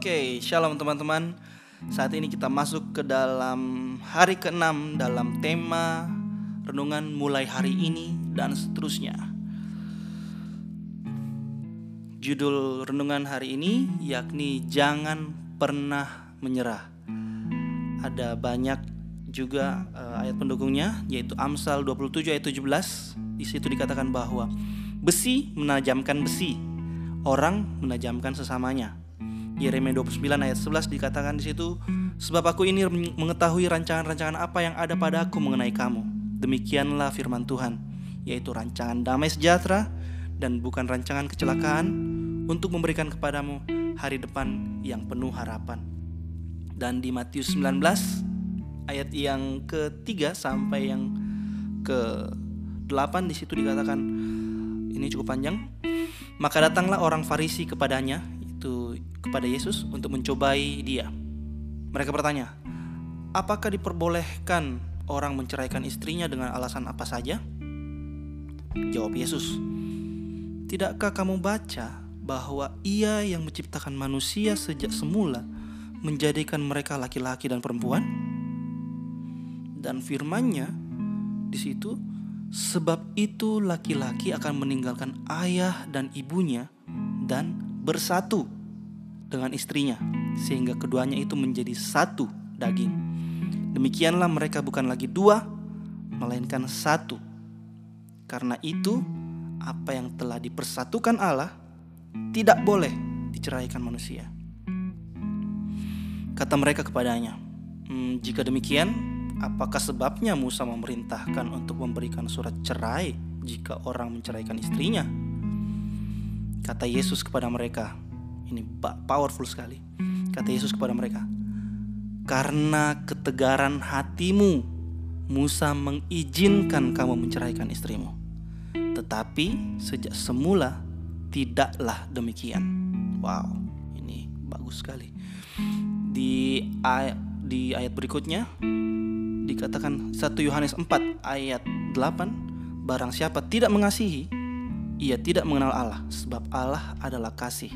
Oke, shalom teman-teman. Saat ini kita masuk ke dalam hari ke-6 dalam tema renungan mulai hari ini dan seterusnya. Judul renungan hari ini yakni jangan pernah menyerah. Ada banyak juga uh, ayat pendukungnya yaitu Amsal 27 ayat 17. Di situ dikatakan bahwa besi menajamkan besi, orang menajamkan sesamanya. Yeremia 29 ayat 11 dikatakan di situ, sebab aku ini mengetahui rancangan-rancangan apa yang ada padaku mengenai kamu. Demikianlah firman Tuhan, yaitu rancangan damai sejahtera dan bukan rancangan kecelakaan untuk memberikan kepadamu hari depan yang penuh harapan. Dan di Matius 19 ayat yang ketiga sampai yang ke 8 di situ dikatakan ini cukup panjang. Maka datanglah orang Farisi kepadanya kepada Yesus untuk mencobai dia. Mereka bertanya, "Apakah diperbolehkan orang menceraikan istrinya dengan alasan apa saja?" Jawab Yesus, "Tidakkah kamu baca bahwa Ia yang menciptakan manusia sejak semula menjadikan mereka laki-laki dan perempuan?" Dan firman-Nya di situ, "Sebab itu laki-laki akan meninggalkan ayah dan ibunya dan bersatu dengan istrinya sehingga keduanya itu menjadi satu daging. Demikianlah mereka bukan lagi dua melainkan satu. Karena itu apa yang telah dipersatukan Allah tidak boleh diceraikan manusia. Kata mereka kepadanya, hmm, jika demikian, apakah sebabnya Musa memerintahkan untuk memberikan surat cerai jika orang menceraikan istrinya? Kata Yesus kepada mereka, ini powerful sekali. Kata Yesus kepada mereka, "Karena ketegaran hatimu, Musa mengizinkan kamu menceraikan istrimu. Tetapi sejak semula tidaklah demikian." Wow, ini bagus sekali. Di ayat, di ayat berikutnya dikatakan 1 Yohanes 4 ayat 8, barang siapa tidak mengasihi ia tidak mengenal Allah sebab Allah adalah kasih.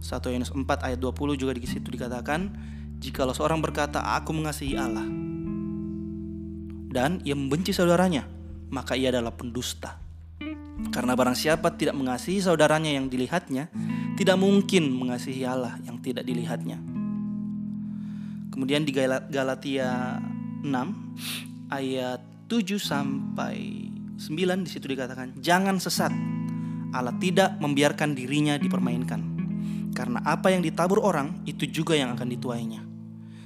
1 Yohanes 4 ayat 20 juga di situ dikatakan, jikalau seorang berkata aku mengasihi Allah dan ia membenci saudaranya, maka ia adalah pendusta. Karena barang siapa tidak mengasihi saudaranya yang dilihatnya, tidak mungkin mengasihi Allah yang tidak dilihatnya. Kemudian di Galatia 6 ayat 7 sampai 9 di situ dikatakan, "Jangan sesat. Allah tidak membiarkan dirinya dipermainkan. Karena apa yang ditabur orang itu juga yang akan dituainya.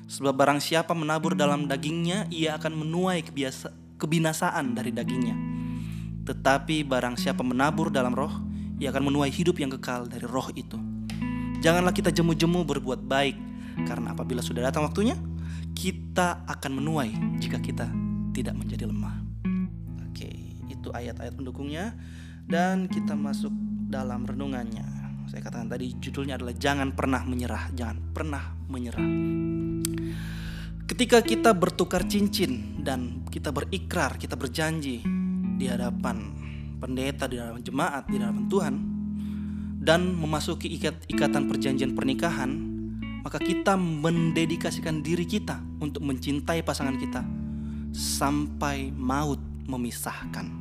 Sebab barang siapa menabur dalam dagingnya, ia akan menuai kebiasa, kebinasaan dari dagingnya. Tetapi barang siapa menabur dalam roh, ia akan menuai hidup yang kekal dari roh itu. Janganlah kita jemu-jemu berbuat baik, karena apabila sudah datang waktunya, kita akan menuai jika kita tidak menjadi lemah itu ayat-ayat pendukungnya dan kita masuk dalam renungannya. Saya katakan tadi judulnya adalah jangan pernah menyerah, jangan pernah menyerah. Ketika kita bertukar cincin dan kita berikrar, kita berjanji di hadapan pendeta, di hadapan jemaat, di hadapan Tuhan dan memasuki ikat ikatan perjanjian pernikahan, maka kita mendedikasikan diri kita untuk mencintai pasangan kita sampai maut memisahkan.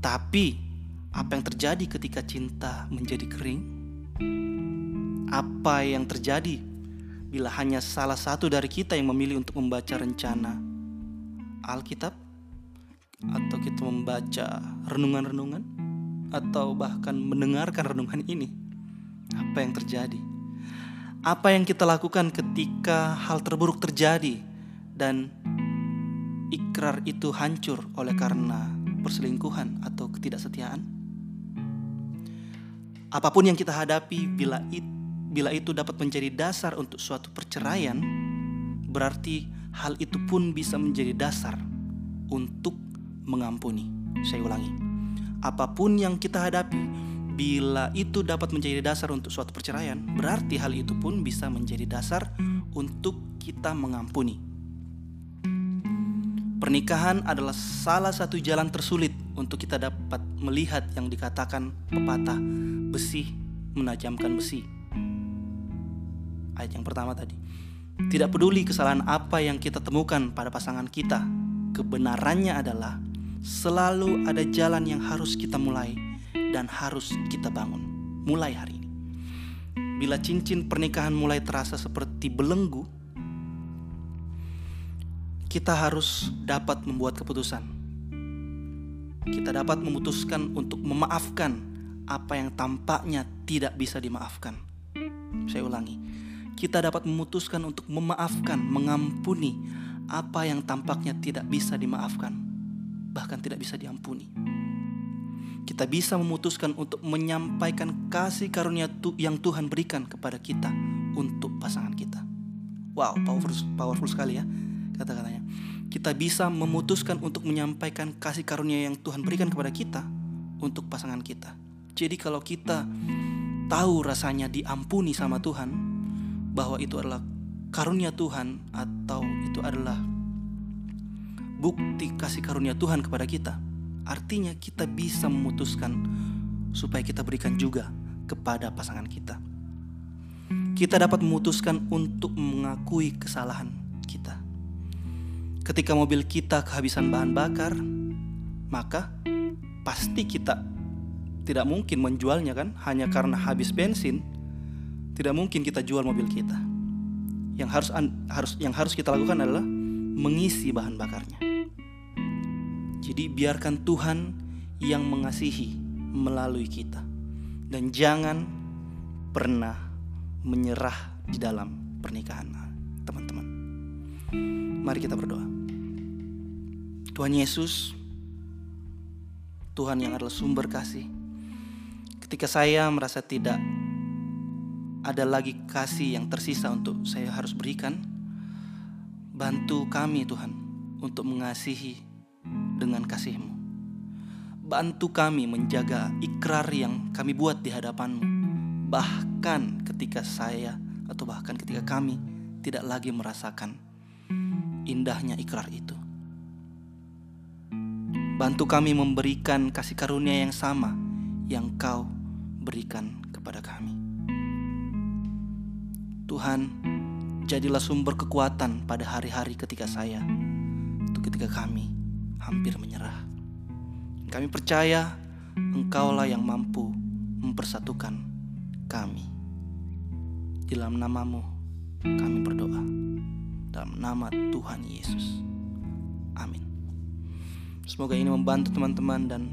Tapi apa yang terjadi ketika cinta menjadi kering? Apa yang terjadi bila hanya salah satu dari kita yang memilih untuk membaca rencana Alkitab atau kita membaca renungan-renungan atau bahkan mendengarkan renungan ini? Apa yang terjadi? Apa yang kita lakukan ketika hal terburuk terjadi dan ikrar itu hancur oleh karena perselingkuhan atau ketidaksetiaan. Apa pun yang kita hadapi bila it, bila itu dapat menjadi dasar untuk suatu perceraian, berarti hal itu pun bisa menjadi dasar untuk mengampuni. Saya ulangi. Apa pun yang kita hadapi bila itu dapat menjadi dasar untuk suatu perceraian, berarti hal itu pun bisa menjadi dasar untuk kita mengampuni. Pernikahan adalah salah satu jalan tersulit untuk kita dapat melihat yang dikatakan pepatah besi menajamkan besi. ayat yang pertama tadi. Tidak peduli kesalahan apa yang kita temukan pada pasangan kita, kebenarannya adalah selalu ada jalan yang harus kita mulai dan harus kita bangun mulai hari ini. Bila cincin pernikahan mulai terasa seperti belenggu, kita harus dapat membuat keputusan. Kita dapat memutuskan untuk memaafkan apa yang tampaknya tidak bisa dimaafkan. Saya ulangi, kita dapat memutuskan untuk memaafkan, mengampuni apa yang tampaknya tidak bisa dimaafkan, bahkan tidak bisa diampuni. Kita bisa memutuskan untuk menyampaikan kasih karunia yang Tuhan berikan kepada kita untuk pasangan kita. Wow, powerful, powerful sekali ya kata-katanya. Kita bisa memutuskan untuk menyampaikan kasih karunia yang Tuhan berikan kepada kita untuk pasangan kita. Jadi kalau kita tahu rasanya diampuni sama Tuhan, bahwa itu adalah karunia Tuhan atau itu adalah bukti kasih karunia Tuhan kepada kita. Artinya kita bisa memutuskan supaya kita berikan juga kepada pasangan kita. Kita dapat memutuskan untuk mengakui kesalahan kita. Ketika mobil kita kehabisan bahan bakar, maka pasti kita tidak mungkin menjualnya kan hanya karena habis bensin. Tidak mungkin kita jual mobil kita yang harus harus yang harus kita lakukan adalah mengisi bahan bakarnya. Jadi biarkan Tuhan yang mengasihi melalui kita dan jangan pernah menyerah di dalam pernikahan. Mari kita berdoa. Tuhan Yesus, Tuhan yang adalah sumber kasih. Ketika saya merasa tidak ada lagi kasih yang tersisa untuk saya harus berikan. Bantu kami Tuhan untuk mengasihi dengan kasih-Mu. Bantu kami menjaga ikrar yang kami buat di hadapan-Mu. Bahkan ketika saya atau bahkan ketika kami tidak lagi merasakan indahnya ikrar itu. Bantu kami memberikan kasih karunia yang sama yang Kau berikan kepada kami. Tuhan, jadilah sumber kekuatan pada hari-hari ketika saya, ketika kami hampir menyerah. Kami percaya Engkaulah yang mampu mempersatukan kami. Dalam namamu kami berdoa. Dalam nama Tuhan Yesus. Amin. Semoga ini membantu teman-teman dan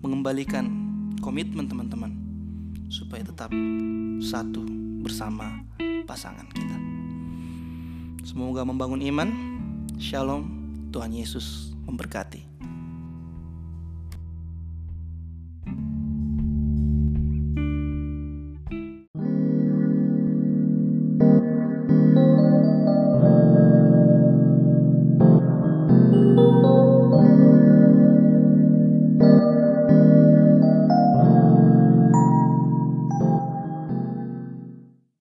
mengembalikan komitmen teman-teman supaya tetap satu bersama pasangan kita. Semoga membangun iman. Shalom, Tuhan Yesus memberkati.